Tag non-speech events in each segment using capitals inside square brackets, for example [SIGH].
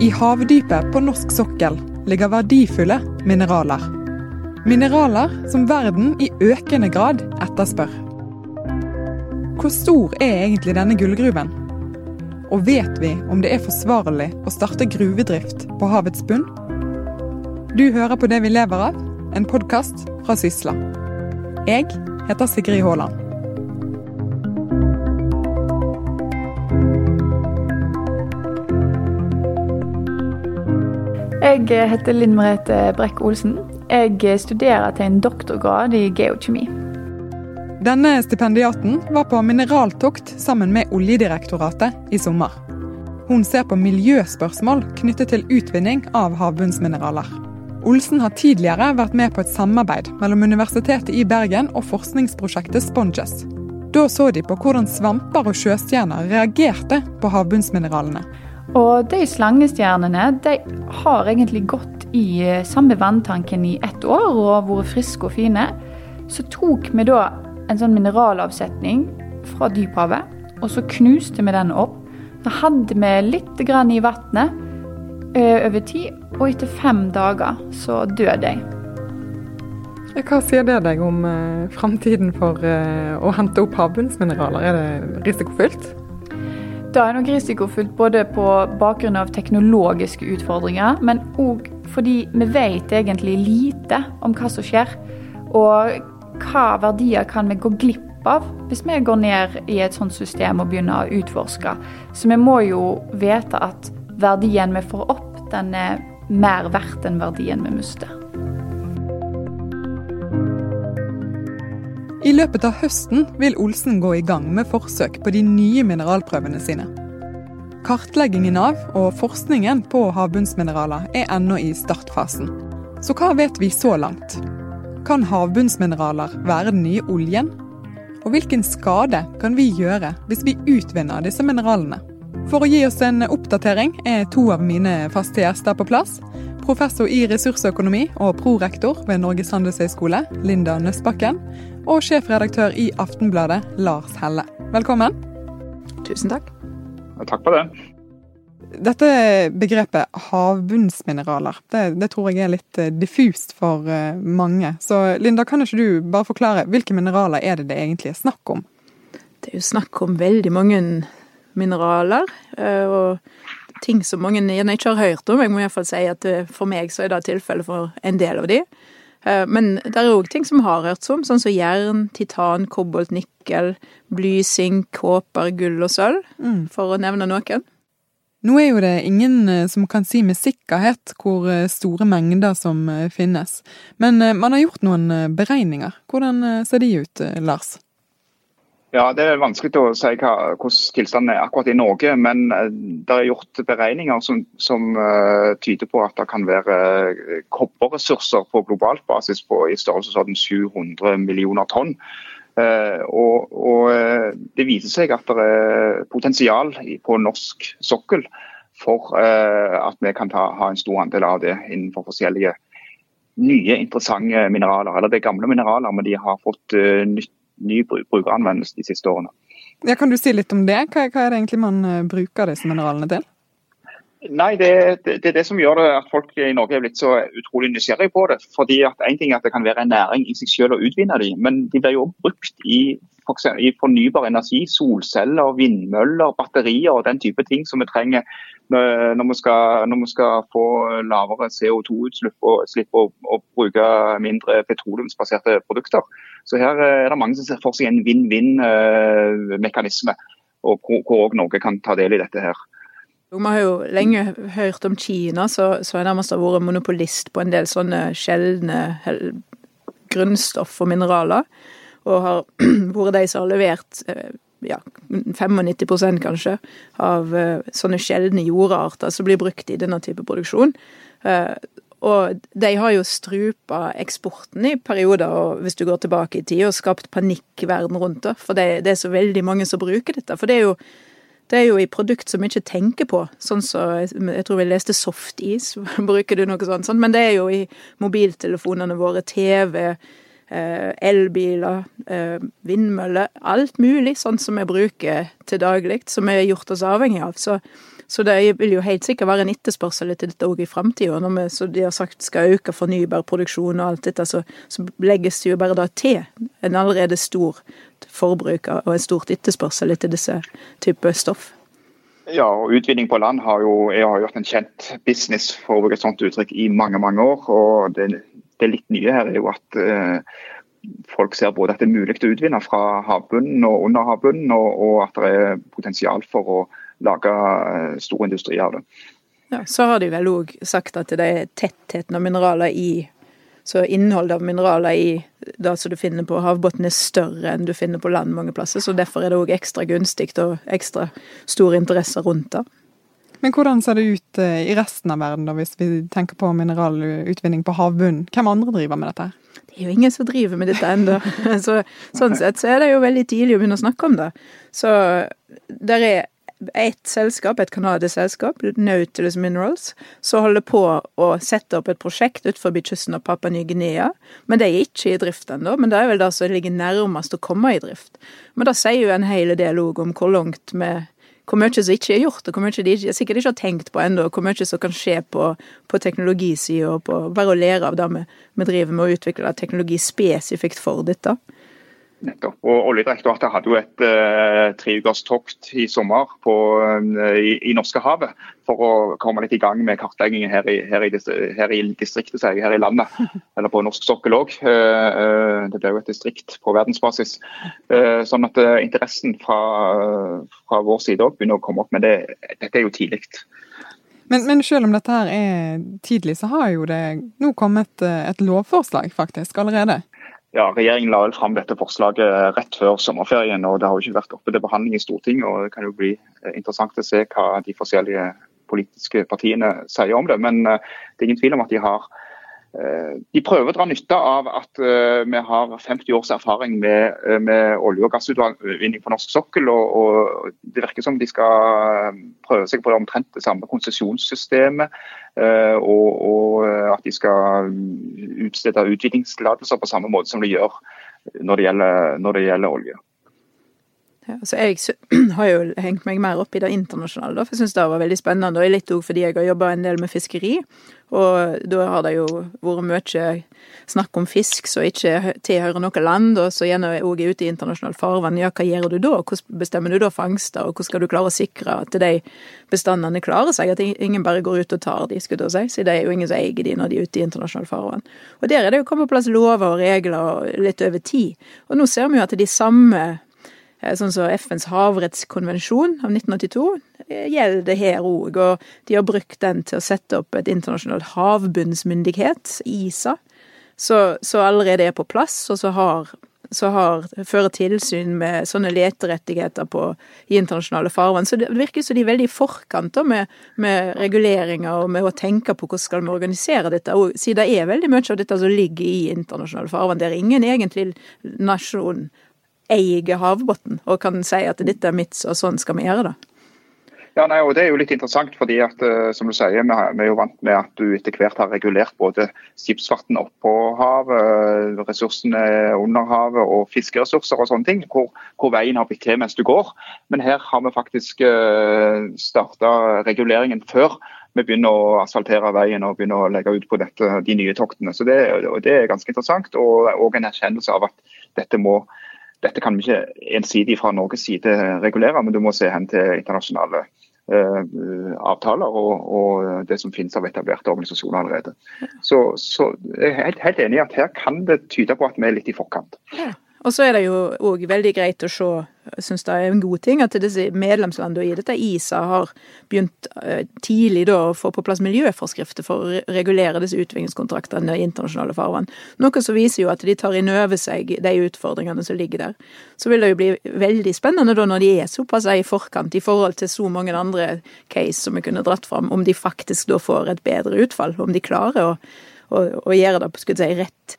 I havdypet på norsk sokkel ligger verdifulle mineraler. Mineraler som verden i økende grad etterspør. Hvor stor er egentlig denne gullgruven? Og vet vi om det er forsvarlig å starte gruvedrift på havets bunn? Du hører på Det vi lever av, en podkast fra Sysla. Jeg heter Sigrid Haaland. Jeg heter Linn Merete Brekk Olsen. Jeg studerer til en doktorgrad i geokjemi. Denne stipendiaten var på mineraltokt sammen med Oljedirektoratet i sommer. Hun ser på miljøspørsmål knyttet til utvinning av havbunnsmineraler. Olsen har tidligere vært med på et samarbeid mellom Universitetet i Bergen og forskningsprosjektet Sponges. Da så de på hvordan svamper og sjøstjerner reagerte på havbunnsmineralene. Og de slangestjernene de har egentlig gått i eh, samme vanntanken i ett år og vært friske og fine. Så tok vi da en sånn mineralavsetning fra dyphavet, og så knuste vi den opp. Da hadde vi litt grann i vannet eh, over tid, og etter fem dager så døde jeg. Hva sier det deg om eh, framtiden for eh, å hente opp havbunnsmineraler? Er det risikofylt? Det er nok risikofullt både på bakgrunn av teknologiske utfordringer, men òg fordi vi vet egentlig lite om hva som skjer. Og hva verdier kan vi gå glipp av hvis vi går ned i et sånt system og begynner å utforske. Så vi må jo vite at verdien vi får opp, den er mer verdt enn verdien vi mister. I løpet av høsten vil Olsen gå i gang med forsøk på de nye mineralprøvene sine. Kartleggingen av og forskningen på havbunnsmineraler er ennå i startfasen. Så hva vet vi så langt? Kan havbunnsmineraler være den nye oljen? Og hvilken skade kan vi gjøre hvis vi utvinner disse mineralene? For å gi oss en oppdatering er to av mine faste gjester på plass professor i ressursøkonomi og prorektor ved Norges handelshøyskole, Linda Nøstbakken, og sjefredaktør i Aftenbladet, Lars Helle. Velkommen. Tusen takk. Takk for det. Dette begrepet havbunnsmineraler, det, det, tror jeg er litt eh, diffust for eh, mange. Så Linda, kan ikke du bare forklare hvilke mineraler er det det egentlig er snakk om? Det er jo snakk om veldig mange mineraler. Eh, og ting som mange gjerne ikke har hørt om. Jeg må iallfall si at eh, for meg så er det tilfellet for en del av de. Eh, men det er òg ting som har hørt om, sånn som jern, titan, kobolt, nikkel, bly, sink, kåper, gull og sølv, mm. for å nevne noen. Nå er jo det ingen eh, som kan si med sikkerhet hvor store mengder som finnes, men man har gjort noen beregninger. Hvordan ser de ut, Lars? Ja, Det er vanskelig å si hva, hvordan tilstanden er akkurat i Norge, men eh, det er gjort beregninger som, som uh, tyder på at det kan være eh, kobberressurser på globalt basis på, i størrelsesorden 700 millioner tonn. Uh, og, og, Det viser seg at det er potensial på norsk sokkel for uh, at vi kan ta, ha en stor andel av det innenfor forskjellige nye, interessante mineraler. Eller det er gamle mineraler, men de har fått nytt ny brukeranvendelse de siste årene. Ja, kan du si litt om det? Hva, hva er det egentlig man eh, bruker disse mineralene til? Nei, det, det, det, er det som gjør det at folk i Norge er blitt så utrolig nysgjerrige på det. Fordi at en ting er at det kan være en næring i seg selv å utvinne dem, men de blir jo brukt i, i fornybar energi, solceller, vindmøller, batterier og den type ting som vi trenger når vi skal, når vi skal få lavere CO2-utslipp og slippe å, å, bruke mindre petroleumsbaserte produkter. Så her er det mange som ser for seg en vinn-vinn-mekanisme, og hvor òg Norge kan ta del i dette her. Vi har jo lenge hørt om Kina, så, så har nærmest vært monopolist på en del sånne sjeldne grunnstoff og mineraler. Og har [CLEARS THROAT] vært de som har levert eh, ja, 95% kanskje av uh, sånne sjeldne jordarter som blir brukt i denne type produksjon. Uh, og de har jo strupa eksporten i perioder, og hvis du går tilbake i tid, og skapt panikk verden rundt. For det, det, er så veldig mange som bruker dette. For det er jo, det er jo i produkt som vi ikke tenker på. Sånn så, Jeg tror vi leste softis, [LAUGHS] bruker du noe sånt. Men det er jo i mobiltelefonene våre, TV, Eh, elbiler, eh, vindmøller, alt mulig sånn som vi bruker til daglig, som vi har gjort oss avhengig av. Så, Så det vil jo helt sikkert være en etterspørsel etter dette òg i framtida. Når vi, som de har sagt, skal øke fornybar produksjon og alt dette, så, så legges det jo bare da til en allerede stor forbruk og en stort etterspørsel etter disse typer stoff. Ja, og Utvinning på land har jo, har gjort en kjent business for å bruke et sånt uttrykk i mange mange år. og Det, det litt nye her er jo at eh, folk ser både at det er mulig å utvinne fra havbunnen og under havbunnen, og, og at det er potensial for å lage eh, stor industri av det. Ja, Så har de vel òg sagt at det er tettheten av mineraler i Så innholdet av mineraler i det som du finner på havbunnen er større enn du finner på land mange plasser. Så derfor er det òg ekstra gunstig og ekstra stor interesse rundt det. Men hvordan ser det ut eh, i resten av verden, da, hvis vi tenker på mineralutvinning på havbunnen? Hvem andre driver med dette? Det er jo ingen som driver med dette ennå. [LAUGHS] Så, sånn sett så er det jo veldig tidlig å begynne å snakke om det. Så der er et selskap, et canadisk selskap, Nautilus Minerals, som holder på å sette opp et prosjekt utenfor kysten av Papua Ny-Guinea. Men det er ikke i drift ennå, men det er vel det som ligger nærmest å komme i drift. Men det sier jo en hel del òg om hvor langt vi hvor mye som ikke er gjort, og hvor mye de sikkert ikke har tenkt på ennå, hvor mye som kan skje på, på teknologisida, og på bare å lære av det vi driver med å utvikle teknologi spesifikt for dette. Nettopp. Og Oljedirektoratet hadde jo et uh, treukerstokt i sommer på, uh, i, i Norskehavet for å komme litt i gang med kartleggingen her i, her i, her i distriktet, her i landet. [LAUGHS] Eller på norsk sokkel òg. Uh, uh, det ble jo et distrikt på verdensbasis. Sånn at interessen fra, fra vår side òg begynner å komme opp. Men det, dette er jo tidlig. Men, men, selv om dette her er tidlig, så har jo det nå kommet et lovforslag faktisk allerede? Ja, Regjeringen la vel fram dette forslaget rett før sommerferien, og det har jo ikke vært oppe til behandling i Stortinget. og Det kan jo bli eh, interessant å se hva de forskjellige politiske partiene sier om det. Men eh, det er ingen tvil om at de har de prøver å dra nytte av at eh, vi har 50 års erfaring med, eh, med olje- og gassutvinning på norsk sokkel. Og, og, Det virker som de skal prøve seg på det omtrent det samme konsesjonssystemet. Og, og, at de skal utstede utvinningstillatelser på samme måte som de gjør når det gjelder, når det gjelder olje. Altså jeg [CLEARS THROAT] har jo hengt meg mer opp i det internasjonale, for jeg syns det var veldig spennende. Og litt òg fordi jeg har jobba en del med fiskeri. Og da har det jo vært mye snakk om fisk som ikke tilhører noe land, og så gjerne òg ute i internasjonalt farvann. Ja, hva gjør du da? Hvordan bestemmer du da fangster, og hvordan skal du klare å sikre at de bestandene klarer seg? At ingen bare går ut og tar de, skulle jeg si. Så det er jo ingen som eier de når de er ute i internasjonalt farvann. Og der er det jo kommet på plass lover og regler litt over tid. Og nå ser vi jo at de samme sånn som FNs havrettskonvensjon av 1982 eh, gjelder det her òg, og de har brukt den til å sette opp et internasjonalt havbunnsmyndighet, ISA, så, allerede er på plass, og så har så har, fører tilsyn med sånne leterettigheter på, i internasjonale farvann. Så det virker som de er veldig i forkant da, med, med, reguleringer og med å tenke på hvordan skal vi organisere dette. Og siden det er veldig mye av dette som ligger i internasjonale farvann. Det er ingen egentlig nasjon eier havbunnen og kan si at dette er mitt, og sånn skal vi gjøre det. Ja, nei, og Det er jo litt interessant, fordi at, uh, som du sier, vi, er jo vant med at du etter hvert har regulert både skipsfarten oppå havet, ressursene under havet og fiskeressurser og sånne ting, hvor, hvor, veien har blitt til mens du går. Men her har vi faktisk uh, starta reguleringen før vi begynner å asfaltere veien og begynner å legge ut på dette, de nye toktene. Så Det, det er ganske interessant, og, og en erkjennelse av at dette må dette kan vi ikke ensidig fra Norges side regulere, men du må se hen til internasjonale uh, avtaler og, og, det som finnes av etablerte organisasjoner allerede. Så, så jeg er helt, helt enig i at her kan det tyde på at vi er litt i forkant. Ja. Og så er det jo òg veldig greit å se, jeg syns det er en god ting, at disse medlemslandene i dette ISA har begynt eh, tidlig da å få på plass miljøforskrifter for å regulere disse utviklingskontraktene i internasjonale farvann. Noe som viser jo at de tar inn over seg de utfordringene som ligger der. Så vil det jo bli veldig spennende da når de er såpass i forkant i forhold til så mange andre case som vi kunne dratt fram, om de faktisk da får et bedre utfall. Om de klarer å, å, å gjøre det på, si, rett.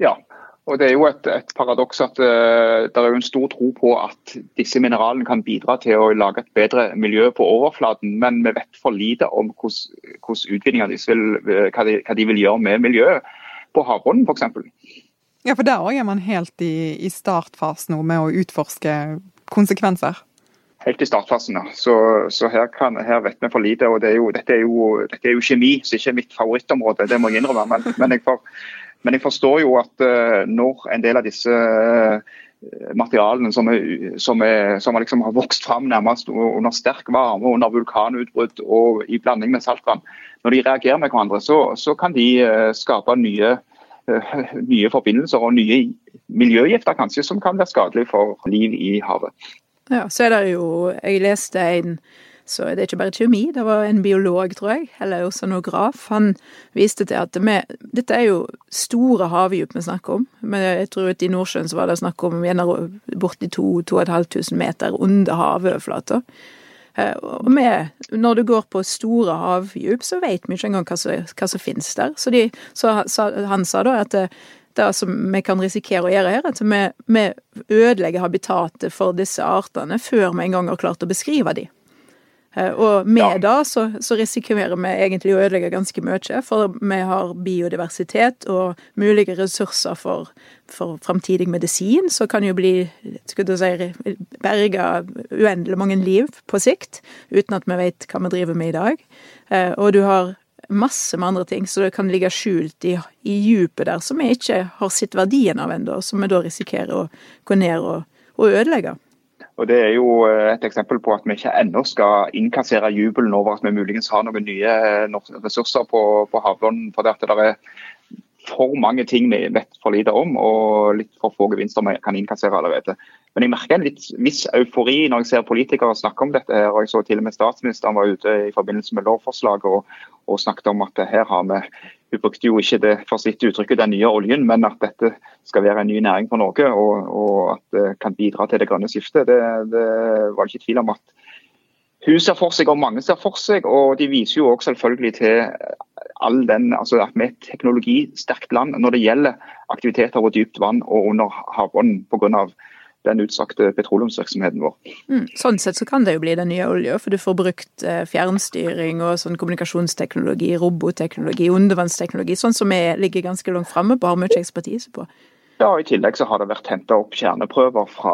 Ja, og Det er jo et, et paradoks at uh, det er jo en stor tro på at disse mineralene kan bidra til å lage et bedre miljø på overflaten, men vi vet for lite om hvordan, utvinninga deres vil, hva de, hva de, vil gjøre med miljøet på havbunnen f.eks. Ja, for der òg er man helt i, i startfasen nå med å utforske konsekvenser. helt i startfasen. Så, så her, kan, her, vet vi for lite. og det er jo, dette, er jo, dette er jo kjemi, så ikke er mitt favorittområde, det må jeg innrømme. Men, men, jeg, for, men jeg, forstår jo at uh, når en del av disse uh, materialene som, er, som, er, som liksom har vokst fram nærmest under sterk varme, under vulkanutbrudd og i blanding med saltvann, når de reagerer med hverandre, så, så kan de uh, skape nye, [LAUGHS] nye forbindelser og nye miljøgifter kanskje, som kan være skadelige for liv i havet. Ja, så er det jo Jeg leste en så det er ikke bare kjemi, det var en biolog, tror jeg, eller oceanograf. Han viste til at vi, dette er jo store havdyp vi snakker om. Men jeg tror at i Nordsjøen så var det snakk om borti 2500 meter under havoverflata. Eh, og vi, når du går på store havdyp, så vet vi ikke engang hva som, hva som finnes der. Så, de, så, han sa da at det, det som vi kan risikere å gjøre her, at vi, vi ødelegger habitatet for disse artene før vi engang har klart å beskrive dem. Eh, og med ja. det så, så, risikerer vi egentlig å ødelegge ganske mye, for vi har biodiversitet og mulige ressurser for, for framtidig medisin, så kan jo bli skulle si, berga uendelig mange liv på sikt, uten at vi vet hva vi driver med i dag. Eh, og du har masse med andre ting, så det kan ligge skjult i, i djupet der som vi ikke har sett verdien av ennå, som vi da risikerer å gå ned og, og, ødelegge. Og Det er jo eh, et eksempel på at vi ikke ennå skal innkassere jubelen over at vi muligens har noen nye eh, ressurser på, på havbunnen. For det, det er for mange ting vi vet for lite om, og litt for få gevinster vi kan innkassere allerede. Men jeg merker en litt viss eufori når jeg ser politikere snakke om dette. her, og jeg så til og med Statsministeren var ute i forbindelse med lovforslaget og, og snakket om at her har vi Hun brukte jo ikke det for sitt uttrykket den nye oljen, men at dette skal være en ny næring for Norge og, og at det kan bidra til det grønne skiftet. Det, det var ikke tvil om at hun ser for seg, og mange ser for seg. Og de viser jo også selvfølgelig til all den, altså at vi er et teknologisterkt land når det gjelder aktiviteter over dypt vann og under havbunnen pga. Den utsagte petroleumsvirksomheten vår. Mm, sånn sett så kan det jo bli den nye olja, for du får brukt eh, fjernstyring og sånn kommunikasjonsteknologi, robotteknologi, undervannsteknologi, sånn som vi ligger ganske langt framme på, har mye ekspertise på. Ja, I tillegg så har det vært henta opp kjerneprøver fra,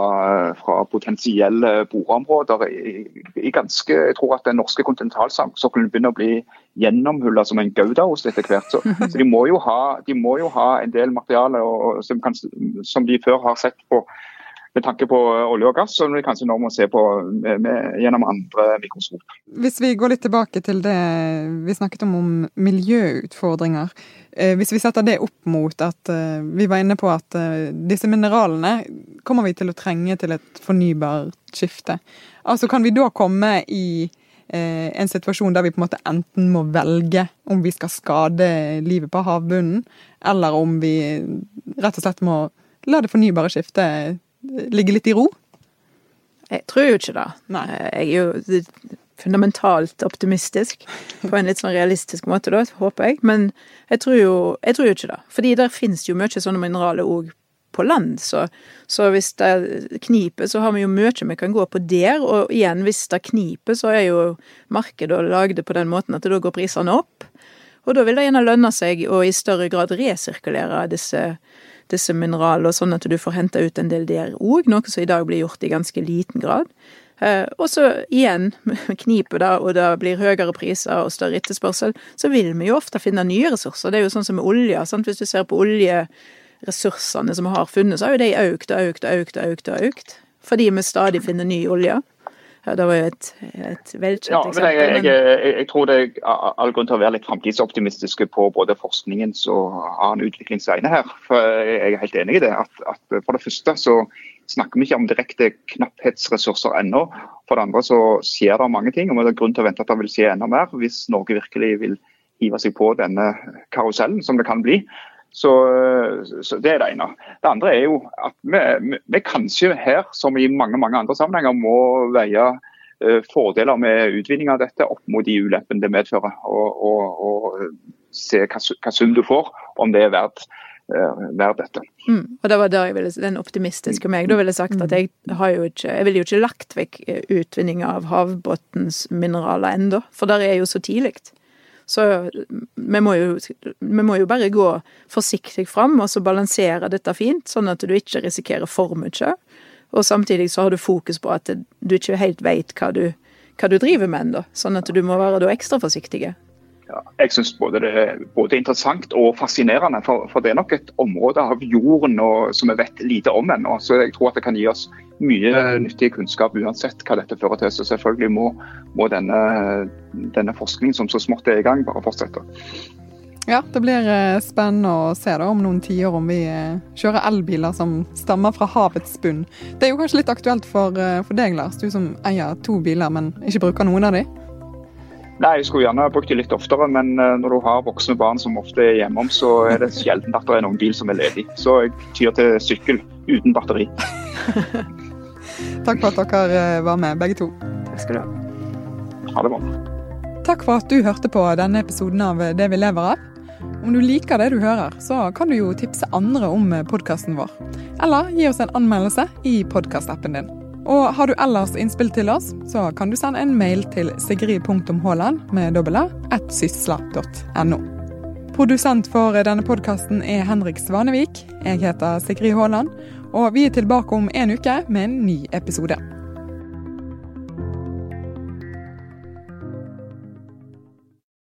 fra potensielle boreområder. I, I, ganske, Jeg tror at den norske kontinentalsokkelen begynner å bli gjennomhulla som en gaudaost etter hvert. Så, [LAUGHS] så de, må ha, de, må jo ha, en del materiale og, som, kan, som de før har sett på med tanke på olje og gass, som vi kanskje nå må se på med, med, gjennom andre mikroskop. Hvis vi går litt tilbake til det vi snakket om om miljøutfordringer. Eh, hvis vi setter det opp mot at eh, vi var inne på at eh, disse mineralene kommer vi til å trenge til et fornybart skifte. Altså Kan vi da komme i en situasjon der vi på en måte enten må velge om vi skal skade livet på havbunnen, eller om vi rett og slett må la det fornybare skiftet ligge litt i ro? Jeg tror jo ikke det. Nei. Jeg er jo fundamentalt optimistisk på en litt sånn realistisk måte, da, håper jeg. Men jeg tror jo, jeg tror jo ikke det. Fordi der finnes jo mye sånne mineraler òg på land, så, så, hvis det kniper, så har vi jo mye vi kan gå på der. Og igjen, hvis det kniper, så er jo markedet lagd på den måten at da går prisene opp. Og da vil det gjerne lønne seg å i større grad resirkulere disse disse mineralene, sånn at du får henta ut en del der òg, noe som i dag blir gjort i ganske liten grad. Eh, og så igjen, [LAUGHS] knipet da, og det blir høyere priser og større etterspørsel, så vil vi jo ofte finne nye ressurser. Det er jo sånn som med olje. Sant? Hvis du ser på oljeressursene som vi har funnet, så har jo de økt og økt og økt og økt. og økt. Fordi vi stadig finner ny olje. Ja, det var jo et, et velkjent ja, eksempel. Jeg, jeg, jeg, jeg, tror det er all grunn til å være litt framtidsoptimistiske på både forskningens og annen utviklings vegne her. For Jeg er helt enig i det. At, at, For det første så snakker vi ikke om direkte knapphetsressurser ennå. For det andre så skjer det mange ting, og det er grunn til å vente at det vil skje enda mer hvis Norge virkelig vil hive seg på denne karusellen som det kan bli. Så, så, Det er det ene. Det andre er jo at vi, vi, kanskje her, som i mange mange andre sammenhenger, må veie uh, fordeler med utvinning av dette opp mot de ulempene det medfører. Og, og, og se hva, sum du får, om det er verdt, verdt dette. Mm, og det var der jeg ville, Den optimistiske meg da ville sagt at jeg har jo ikke jeg ville jo ikke lagt vekk utvinning av havbunnens mineraler ennå, for der er jo så tidlig. Så vi må, jo, vi må jo bare gå forsiktig fram og så balansere dette fint, sånn at du ikke risikerer for mye. Og samtidig så har du fokus på at du ikke helt veit hva, hva, du driver med ennå. Sånn at du må være da ekstra forsiktig. Ja, jeg syns både det er både interessant og fascinerende. For, for, det er nok et område av jorden og, som vi vet lite om ennå. Så jeg tror at det kan gi oss mye nyttig kunnskap uansett hva dette fører til. Så selvfølgelig må, må denne, denne forskningen som så smått er i gang, bare fortsette. Ja, det blir eh, spennende å se da om noen tiår om vi eh, kjører elbiler som stammer fra havets bunn. Det er jo kanskje litt aktuelt for, eh, for deg, Lars, du som eier to biler, men ikke bruker noen av de? Nei, jeg skulle gjerne brukt de litt oftere, men når du har voksne barn som ofte er hjemom, så er det sjelden at det er noen bil som er ledig. Så jeg tyr til sykkel uten batteri. Takk for at dere var med, begge to. Takk skal du ha. Ha det bra. Takk for at du hørte på denne episoden av Det vi lever av. Om du liker det du hører, så kan du jo tipse andre om podkasten vår. Eller gi oss en anmeldelse i podkastappen din. Og har du ellers innspill til oss, så kan du sende en mail til sigrid.haaland med dobbel sysla.no. Produsent for denne podkasten er Henrik Svanevik. Jeg heter Sigrid Haaland, og vi er tilbake om en uke med en ny episode.